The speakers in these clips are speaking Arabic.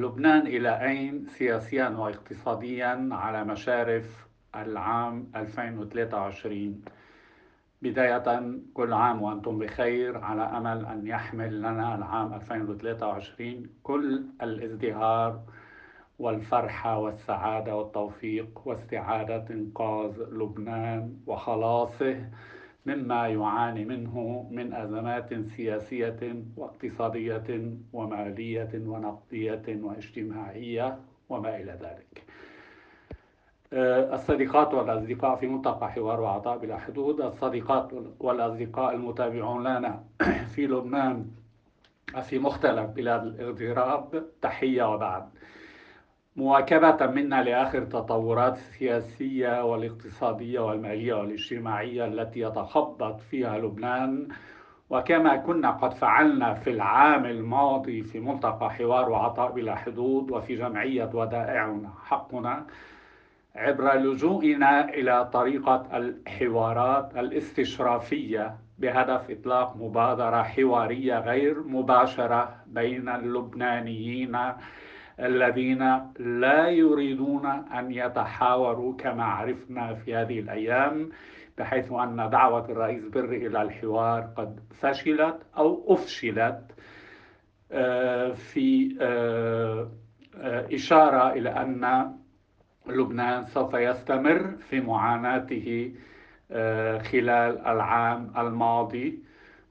لبنان إلى أين سياسيا واقتصاديا على مشارف العام 2023 بداية كل عام وأنتم بخير على أمل أن يحمل لنا العام 2023 كل الازدهار والفرحة والسعادة والتوفيق واستعادة إنقاذ لبنان وخلاصه. مما يعاني منه من أزمات سياسية واقتصادية ومالية ونقدية واجتماعية وما إلى ذلك. آه، الصديقات والأصدقاء في منطقة حوار وعطاء بلا حدود. الصديقات والأصدقاء المتابعون لنا في لبنان في مختلف بلاد الاغتراب تحية وبعد. مواكبة منا لآخر التطورات السياسية والاقتصادية والمالية والاجتماعية التي يتخبط فيها لبنان. وكما كنا قد فعلنا في العام الماضي في ملتقى حوار وعطاء بلا حدود وفي جمعية ودائعنا حقنا عبر لجوئنا إلى طريقة الحوارات الاستشرافية بهدف إطلاق مبادرة حوارية غير مباشرة بين اللبنانيين الذين لا يريدون أن يتحاوروا كما عرفنا في هذه الأيام بحيث أن دعوة الرئيس بري إلى الحوار قد فشلت أو أفشلت آه، في آه، آه، إشارة إلى أن لبنان سوف يستمر في معاناته خلال العام الماضي.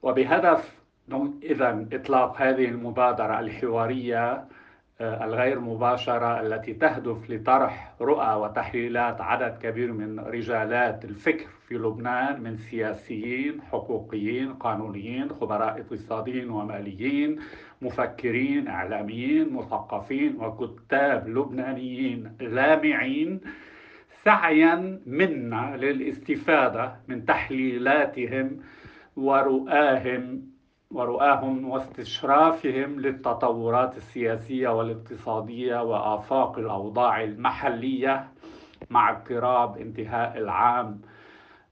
وبهدف إذا إطلاق هذه المبادرة الحوارية الغير مباشرة التي تهدف لطرح رؤى وتحليلات عدد كبير من رجالات الفكر في لبنان من سياسيين حقوقيين قانونيين خبراء اقتصاديين وماليين مفكرين إعلاميين مثقفين وكتاب لبنانيين لامعين. سعيا منا للاستفادة من تحليلاتهم ورؤاهم ورؤاهم واستشرافهم للتطورات السياسية والاقتصادية وآفاق الأوضاع المحلية مع اقتراب انتهاء العام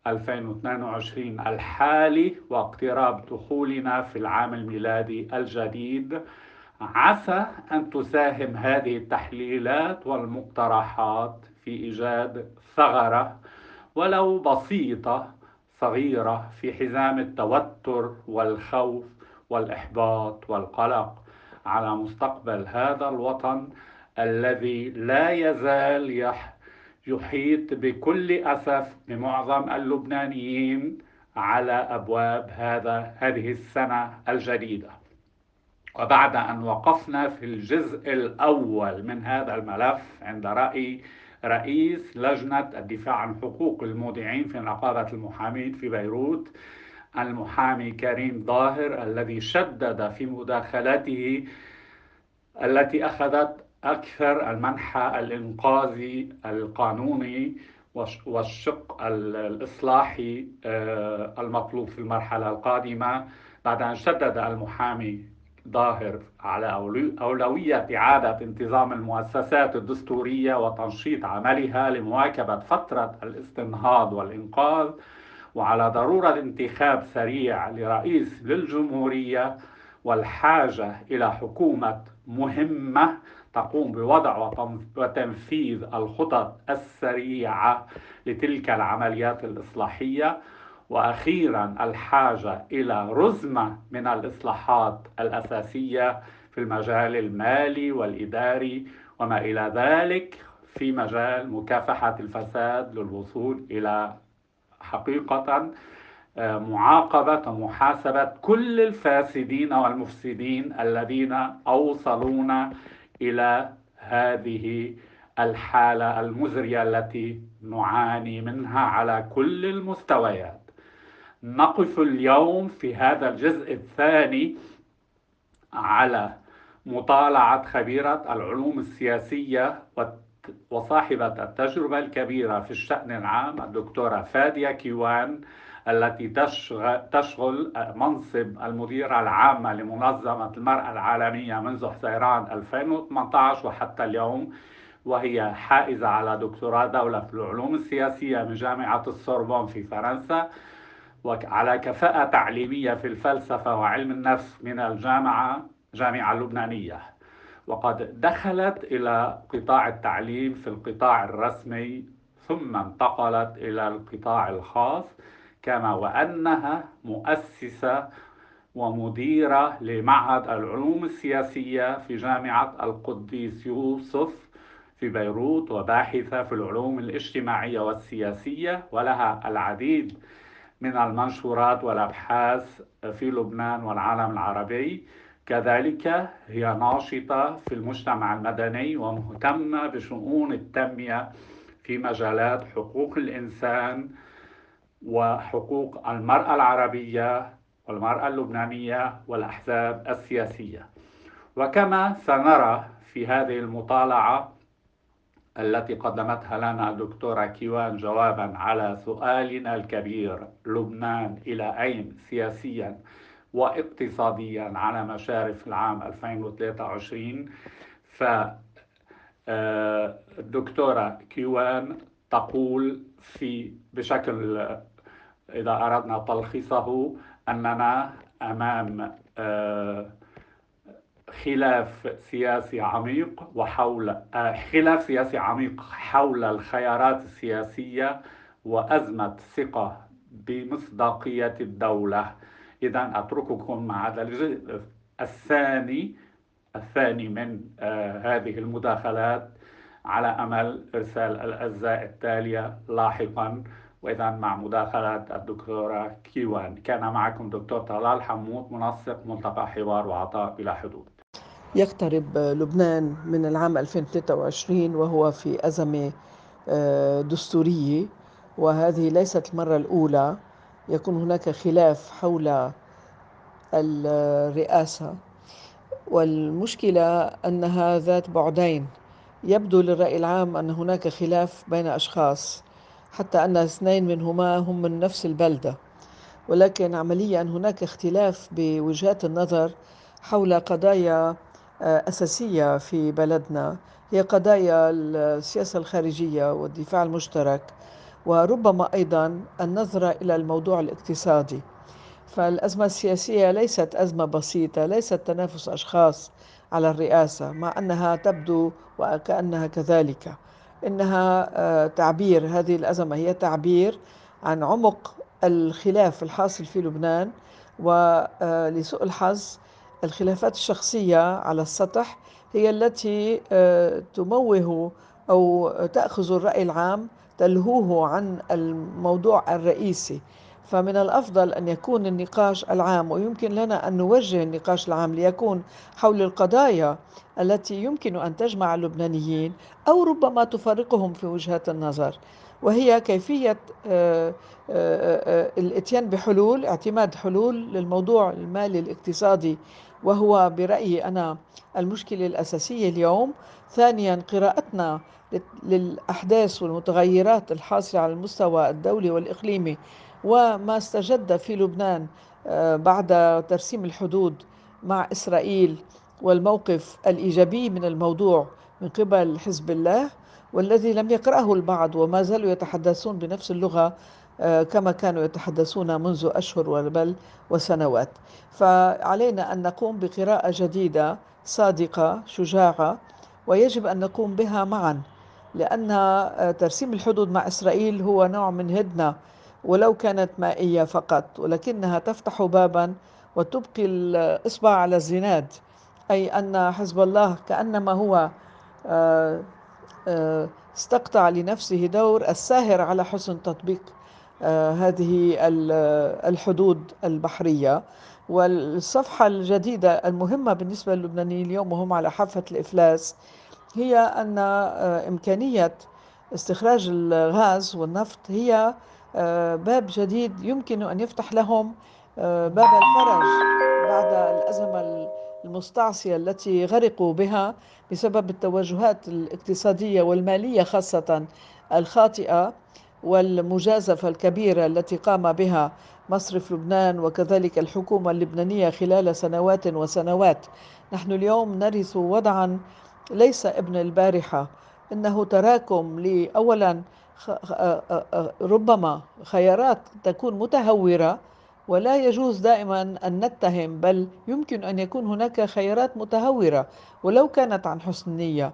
2022 الحالي واقتراب دخولنا في العام الميلادي الجديد. عسى أن تساهم هذه التحليلات والمقترحات في إيجاد ثغرة ولو بسيطة صغيرة في حزام التوتر والخوف والإحباط والقلق على مستقبل هذا الوطن الذي لا يزال يحيط بكل أسف بمعظم اللبنانيين على أبواب هذا هذه السنة الجديدة. وبعد أن وقفنا في الجزء الأول من هذا الملف عند رأي رئيس لجنة الدفاع عن حقوق المودعين في نقابة المحامين في بيروت. المحامي كريم ظاهر الذي شدد في مداخلته التي أخذت أكثر المنحى الإنقاذي القانوني والشق الإصلاحي آه، المطلوب في المرحلة القادمة. بعد أن شدد المحامي ظاهر على أولوية إعادة انتظام المؤسسات الدستورية وتنشيط عملها لمواكبة فترة الاستنهاض والإنقاذ وعلى ضرورة انتخاب سريع لرئيس للجمهورية والحاجة إلى حكومة مهمة تقوم بوضع وتنفيذ الخطط السريعة لتلك العمليات الإصلاحية. وأخيرا الحاجة إلى رزمة من الإصلاحات الأساسية في المجال المالي والإداري وما إلى ذلك في مجال مكافحة الفساد للوصول إلى حقيقة آه، معاقبة ومحاسبة كل الفاسدين والمفسدين الذين اوصلونا إلى هذه الحالة المزرية التي نعاني منها على كل المستويات. نقف اليوم في هذا الجزء الثاني على مطالعة خبيرة العلوم السياسية وصاحبة التجربة الكبيرة في الشأن العام الدكتورة فادية كيوان التي تشغل منصب المديرة العامة لمنظمة المرأة العالمية منذ حزيران 2018 وحتى اليوم وهي حائزة على دكتوراه دولة في العلوم السياسية من جامعة السوربون في فرنسا. وعلى كفاءة تعليمية في الفلسفة وعلم النفس من الجامعة جامعة اللبنانية وقد دخلت إلى قطاع التعليم في القطاع الرسمي ثم انتقلت إلى القطاع الخاص كما وأنها مؤسسة ومديرة لمعهد العلوم السياسية في جامعة القديس يوسف في بيروت وباحثة في العلوم الاجتماعية والسياسية ولها العديد من المنشورات والأبحاث في لبنان والعالم العربي. كذلك هي ناشطة في المجتمع المدني ومهتمة بشؤون التنمية في مجالات حقوق الإنسان وحقوق المرأة العربية والمرأة اللبنانية والأحزاب السياسية. وكما سنرى في هذه المطالعة التي قدمتها لنا الدكتورة كيوان جوابا على سؤالنا الكبير لبنان إلى أين سياسيا واقتصاديا على مشارف العام 2023 ف الدكتورة كيوان تقول في بشكل إذا أردنا تلخيصه أننا أمام آه، خلاف سياسي عميق وحول آه، خلاف سياسي عميق حول الخيارات السياسية وأزمة ثقة بمصداقية الدولة. إذا أترككم مع هذا الجزء الثاني الثاني من آه، هذه المداخلات على أمل إرسال الأجزاء التالية لاحقا. وإذا مع مداخلة الدكتورة كيوان. كان معكم دكتور طلال حمود منسق ملتقى حوار وعطاء بلا حدود. يقترب لبنان من العام 2023 وهو في أزمة آه، دستورية وهذه ليست المرة الأولى. يكون هناك خلاف حول الرئاسة. والمشكلة أنها ذات بعدين. يبدو للرأي العام أن هناك خلاف بين أشخاص حتى أن اثنين منهما هم من نفس البلدة. ولكن عمليا هناك اختلاف بوجهات النظر حول قضايا آه، أساسية في بلدنا. هي قضايا السياسة الخارجية والدفاع المشترك وربما أيضا النظرة إلى الموضوع الاقتصادي. فالأزمة السياسية ليست أزمة بسيطة ليست تنافس أشخاص على الرئاسة مع أنها تبدو وكأنها كذلك. إنها آه، تعبير هذه الأزمة هي تعبير عن عمق الخلاف الحاصل في لبنان ولسوء الحظ الخلافات الشخصية على السطح هي التي آه، تموه أو تأخذ الرأي العام تلهوه عن الموضوع الرئيسي. فمن الأفضل أن يكون النقاش العام ويمكن لنا أن نوجه النقاش العام ليكون حول القضايا التي يمكن أن تجمع اللبنانيين أو ربما تفرقهم في وجهات النظر وهي كيفية آه، آه، آه، الإتيان بحلول اعتماد حلول للموضوع المالي الاقتصادي وهو برأيي أنا المشكلة الأساسية اليوم. ثانيا قراءتنا للأحداث والمتغيرات الحاصلة على المستوى الدولي والإقليمي وما استجد في لبنان آه، بعد ترسيم الحدود مع إسرائيل والموقف الإيجابي من الموضوع من قبل حزب الله والذي لم يقرأه البعض وما زالوا يتحدثون بنفس اللغة آه، كما كانوا يتحدثون منذ أشهر بل وسنوات. فعلينا أن نقوم بقراءة جديدة صادقة شجاعة ويجب أن نقوم بها معا لأن آه، ترسيم الحدود مع إسرائيل هو نوع من هدنة ولو كانت مائية فقط ولكنها تفتح بابا وتبقي الإصبع على الزناد. أي أن حزب الله كأنما هو آه، آه، استقطع لنفسه دور الساهر على حسن تطبيق آه، هذه الحدود البحرية. والصفحة الجديدة المهمة بالنسبة للبنانيين اليوم وهم على حافة الإفلاس هي أن إمكانية استخراج الغاز والنفط هي باب جديد يمكن أن يفتح لهم آه، باب الفرج بعد الأزمة المستعصية التي غرقوا بها بسبب التوجهات الاقتصادية والمالية خاصة الخاطئة والمجازفة الكبيرة التي قام بها مصرف لبنان وكذلك الحكومة اللبنانية خلال سنوات وسنوات. نحن اليوم نرث وضعا ليس ابن البارحة إنه تراكم لأولا ربما خيارات تكون متهورة ولا يجوز دائما أن نتهم بل يمكن أن يكون هناك خيارات متهورة ولو كانت عن حسن نية.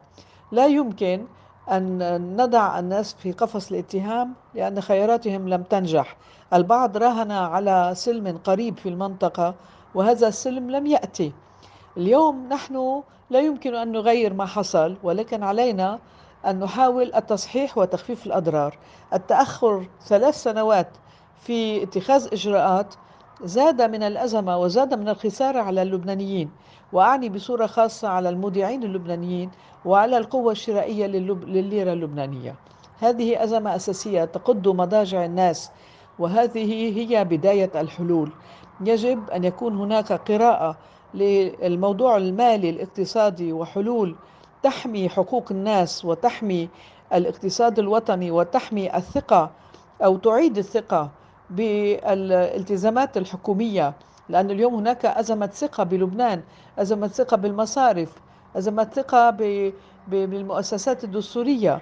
لا يمكن أن نضع الناس في قفص الاتهام لأن خياراتهم لم تنجح. البعض راهن على سلم قريب في المنطقة وهذا السلم لم يأتي. اليوم نحن لا يمكن أن نغير ما حصل ولكن علينا أن نحاول التصحيح وتخفيف الأضرار. التأخر ثلاث سنوات في اتخاذ إجراءات زاد من الأزمة وزاد من الخسارة على اللبنانيين. وأعني بصورة خاصة على المودعين اللبنانيين وعلى القوة الشرائية للليرة اللبنانية. هذه أزمة أساسية تقض مضاجع الناس وهذه هي بداية الحلول. يجب أن يكون هناك قراءة للموضوع المالي الاقتصادي وحلول تحمي حقوق الناس وتحمي الاقتصاد الوطني وتحمي الثقة أو تعيد الثقة بالالتزامات الحكومية لأن اليوم هناك أزمة ثقة بلبنان أزمة ثقة بالمصارف أزمة ثقة بالمؤسسات الدستورية.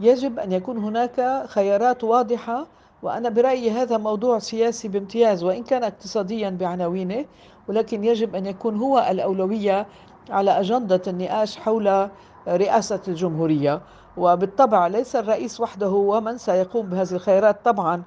يجب أن يكون هناك خيارات واضحة وأنا برأيي هذا موضوع سياسي بامتياز وإن كان اقتصاديا بعناوينه ولكن يجب أن يكون هو الأولوية على أجندة النقاش حول رئاسة الجمهورية وبالطبع ليس الرئيس وحده هو من سيقوم بهذه الخيارات طبعا.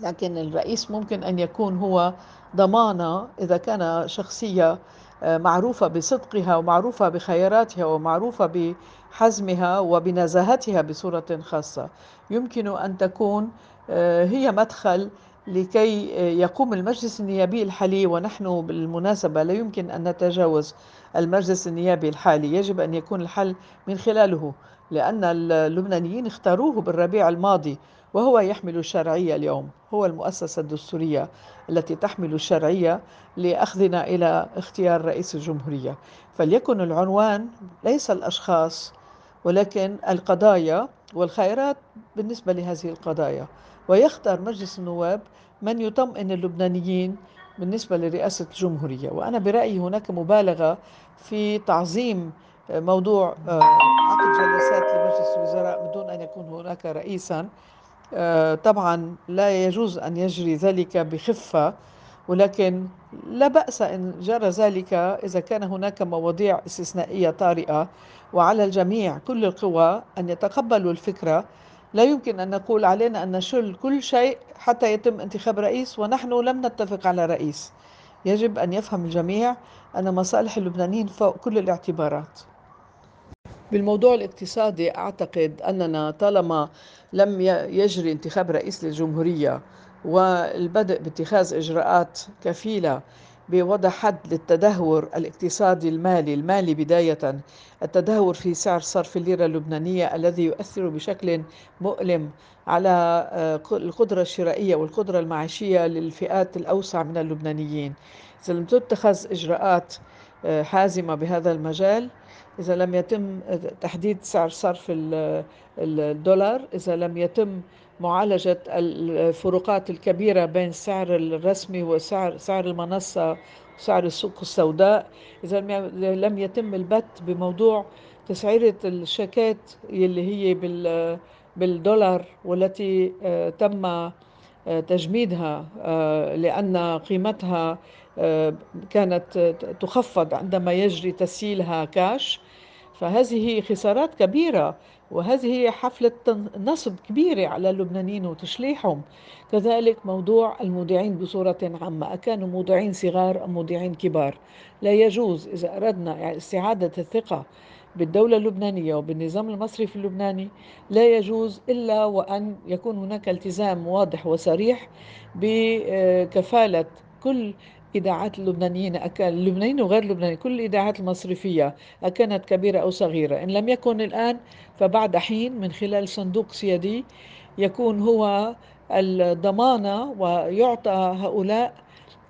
لكن الرئيس ممكن أن يكون هو ضمانة إذا كان شخصية معروفة بصدقها ومعروفة بخياراتها ومعروفة بحزمها وبنزاهتها بصورة خاصة. يمكن أن تكون آه، هي مدخل لكي آه، يقوم المجلس النيابي الحالي ونحن بالمناسبة لا يمكن أن نتجاوز المجلس النيابي الحالي. يجب أن يكون الحل من خلاله لأن اللبنانيين اختاروه بالربيع الماضي وهو يحمل الشرعية اليوم. هو المؤسسة الدستورية التي تحمل الشرعية لأخذنا إلى اختيار رئيس الجمهورية. فليكن العنوان ليس الأشخاص ولكن القضايا والخيرات بالنسبة لهذه القضايا. ويختار مجلس النواب من يطمئن اللبنانيين بالنسبة لرئاسة الجمهورية. وأنا برأيي هناك مبالغة في تعظيم موضوع آه، عقد جلسات لمجلس الوزراء من دون أن يكون هناك رئيسا. آه، طبعا لا يجوز أن يجري ذلك بخفة ولكن لا بأس إن جرى ذلك إذا كان هناك مواضيع استثنائية طارئة. وعلى الجميع كل القوى أن يتقبلوا الفكرة لا يمكن أن نقول علينا أن نشل كل شيء حتى يتم انتخاب رئيس ونحن لم نتفق على رئيس. يجب أن يفهم الجميع أن مصالح اللبنانيين فوق كل الاعتبارات. بالموضوع الاقتصادي أعتقد أننا طالما لم يجري انتخاب رئيس للجمهورية والبدء باتخاذ إجراءات كفيلة بوضع حد للتدهور الاقتصادي المالي المالي بداية التدهور في سعر صرف الليرة اللبنانية الذي يؤثر بشكل مؤلم على آه، القدرة الشرائية والقدرة المعيشية للفئات الأوسع من اللبنانيين. إذا لم تتخذ إجراءات آه، حازمة بهذا المجال إذا لم يتم تحديد سعر صرف الدولار إذا لم يتم معالجة الفروقات الكبيرة بين السعر الرسمي وسعر سعر المنصة وسعر السوق السوداء. إذا لم يتم البت بموضوع تسعيرة الشيكات اللي هي بالدولار والتي آه، تم آه، تجميدها آه، لأن قيمتها كانت تخفض عندما يجري تسييلها كاش. فهذه خسارات كبيرة وهذه حفلة نصب كبيرة على اللبنانيين وتشليحهم. كذلك موضوع المودعين بصورة عامة. أكانوا مودعين صغار أم مودعين كبار؟ لا يجوز إذا أردنا استعادة الثقة بالدولة اللبنانية وبالنظام المصرفي اللبناني. لا يجوز إلا وأن يكون هناك التزام واضح وصريح بكفالة كل إذاعات اللبنانيين اللبنانيين وغير اللبنانيين كل الإذاعات المصرفية أكانت كبيرة أو صغيرة. إن لم يكن الآن فبعد حين من خلال صندوق سيادي يكون هو الضمانة ويعطى هؤلاء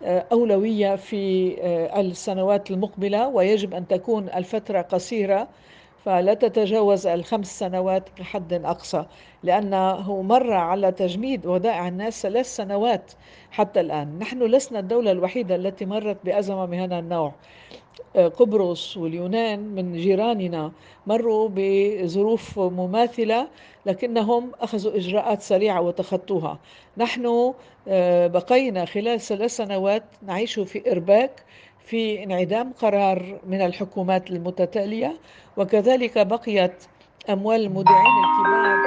آه، أولوية في آه، السنوات المقبلة ويجب أن تكون الفترة قصيرة فلا تتجاوز الخمس سنوات كحد أقصى لأنه مر على تجميد ودائع الناس ثلاث سنوات حتى الآن. نحن لسنا الدولة الوحيدة التي مرت بأزمة من هذا النوع. قبرص واليونان من جيراننا مروا بظروف مماثلة لكنهم أخذوا إجراءات سريعة وتخطوها. نحن آه، بقينا خلال ثلاث سنوات نعيش في إرباك في انعدام قرار من الحكومات المتتالية وكذلك بقيت أموال المودعين الكبار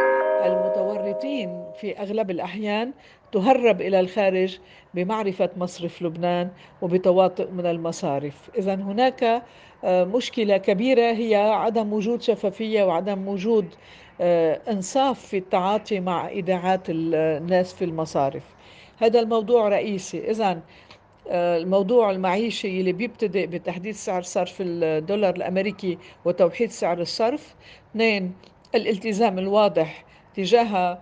المتورطين في أغلب الأحيان تهرب إلى الخارج بمعرفة مصرف لبنان وبتواطؤ من المصارف. إذا هناك آه، مشكلة كبيرة هي عدم وجود شفافية وعدم وجود آه، إنصاف في التعاطي مع إيداعات الناس في المصارف. هذا الموضوع رئيسي. آه، الموضوع المعيشي اللي بيبتدئ بتحديد سعر صرف الدولار الأمريكي وتوحيد سعر الصرف. اثنين الالتزام الواضح تجاه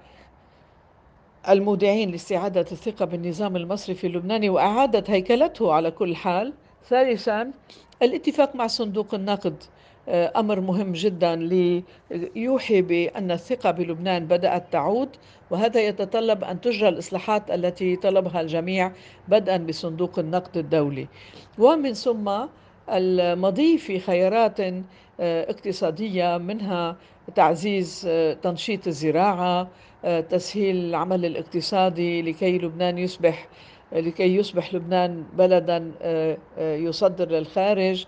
المودعين لاستعادة الثقة بالنظام المصرفي اللبناني وإعادة هيكلته على كل حال. ثالثا الاتفاق مع صندوق النقد آه، أمر مهم جدا ليوحي بأن الثقة بلبنان بدأت تعود وهذا يتطلب أن تجرى الإصلاحات التي طلبها الجميع بدءا بصندوق النقد الدولي. ومن ثم المضي في خيارات آه، اقتصادية منها تعزيز آه، تنشيط الزراعة تسهيل العمل الاقتصادي لكي لبنان يصبح لكي يصبح لبنان بلدا يصدر للخارج.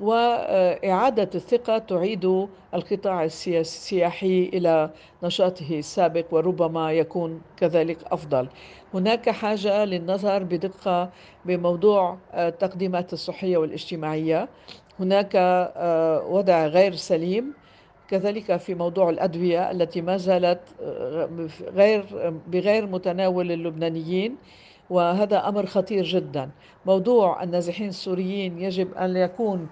وإعادة الثقة تعيد القطاع السياحي إلى نشاطه السابق وربما يكون كذلك أفضل. هناك حاجة للنظر بدقة بموضوع التقديمات الصحية والاجتماعية. هناك آه، وضع غير سليم كذلك في موضوع الأدوية التي ما زالت آه، غير بغير متناول اللبنانيين. وهذا أمر خطير جدا. موضوع النازحين السوريين يجب أن يكون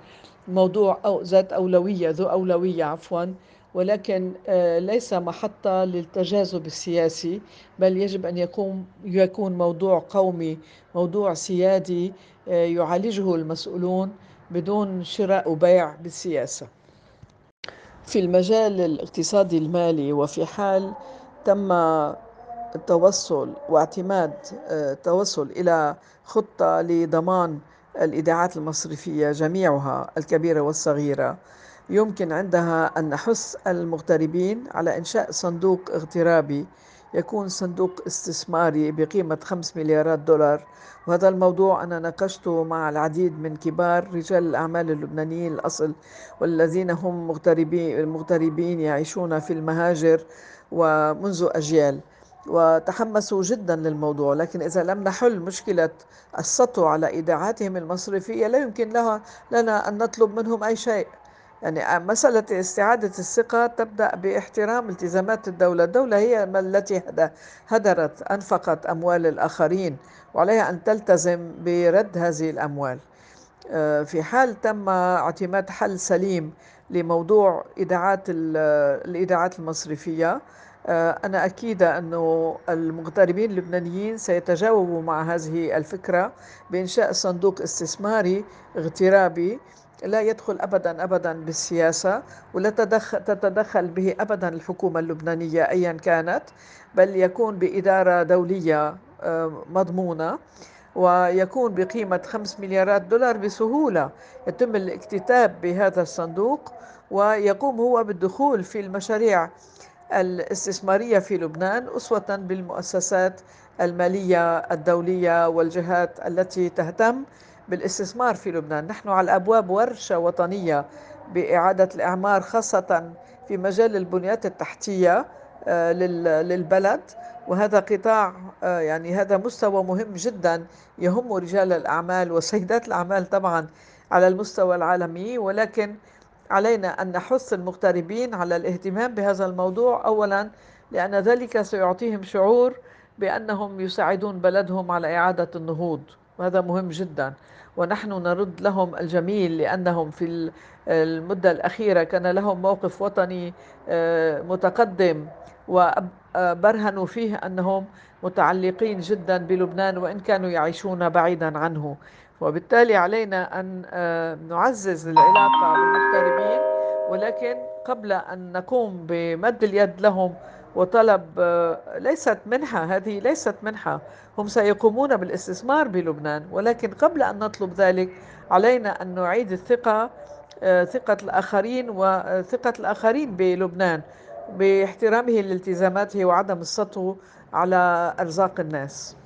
موضوع أو ذات أولوية ذو أولوية عفوا. ولكن آه، ليس محطة للتجاذب السياسي بل يجب أن يكون يكون موضوع قومي موضوع سيادي آه، يعالجه المسؤولون بدون شراء وبيع بالسياسة. في المجال الاقتصادي المالي وفي حال تم التوصل واعتماد التوصل آه، إلى خطة لضمان الإيداعات المصرفية جميعها الكبيرة والصغيرة. يمكن عندها أن نحث المغتربين على إنشاء صندوق اغترابي يكون صندوق استثماري بقيمة 5 مليارات دولار. وهذا الموضوع أنا ناقشته مع العديد من كبار رجال الأعمال اللبنانيين الأصل والذين هم مغتربين, مغتربين يعيشون في المهاجر ومنذ أجيال. وتحمسوا جدا للموضوع لكن إذا لم نحل مشكلة السطو على إيداعاتهم المصرفية لا يمكن لها لنا أن نطلب منهم أي شيء. يعني مسألة استعادة الثقة تبدأ باحترام التزامات الدولة. الدولة هي التي هدرت أنفقت أموال الآخرين وعليها أن تلتزم برد هذه الأموال. آه، في حال تم اعتماد حل سليم لموضوع إيداعات الإيداعات المصرفية أنا أكيدة أنه المغتربين اللبنانيين سيتجاوبوا مع هذه الفكرة بإنشاء صندوق استثماري اغترابي لا يدخل ابدا ابدا بالسياسة ولا تتدخل به ابدا الحكومة اللبنانية ايا كانت بل يكون بإدارة دولية آه، مضمونة ويكون بقيمة 5 مليارات دولار بسهولة يتم الاكتتاب بهذا الصندوق ويقوم هو بالدخول في المشاريع الاستثمارية في لبنان أسوة بالمؤسسات المالية الدولية والجهات التي تهتم بالاستثمار في لبنان. نحن على الأبواب ورشة وطنية بإعادة الإعمار خاصة في مجال البنيات التحتية آه، للبلد. وهذا قطاع آه، يعني هذا مستوى مهم جدا يهم رجال الأعمال وسيدات الأعمال طبعا على المستوى العالمي. ولكن علينا أن نحث المغتربين على الاهتمام بهذا الموضوع. أولا لأن ذلك سيعطيهم شعور بأنهم يساعدون بلدهم على إعادة النهوض وهذا مهم جدا. ونحن نرد لهم الجميل لأنهم في المدة الأخيرة كان لهم موقف وطني آه، متقدم وبرهنوا فيه أنهم متعلقين جدا بلبنان وإن كانوا يعيشون بعيدا عنه. وبالتالي علينا أن آه، نعزز العلاقة بالمغتربين ولكن قبل أن نقوم بمد اليد لهم وطلب آه، ليست منحة هذه ليست منحة. هم سيقومون بالاستثمار بلبنان ولكن قبل أن نطلب ذلك علينا أن نعيد الثقة آه، ثقة الآخرين وثقة الآخرين بلبنان باحترامه لالتزاماته وعدم السطو على أرزاق الناس.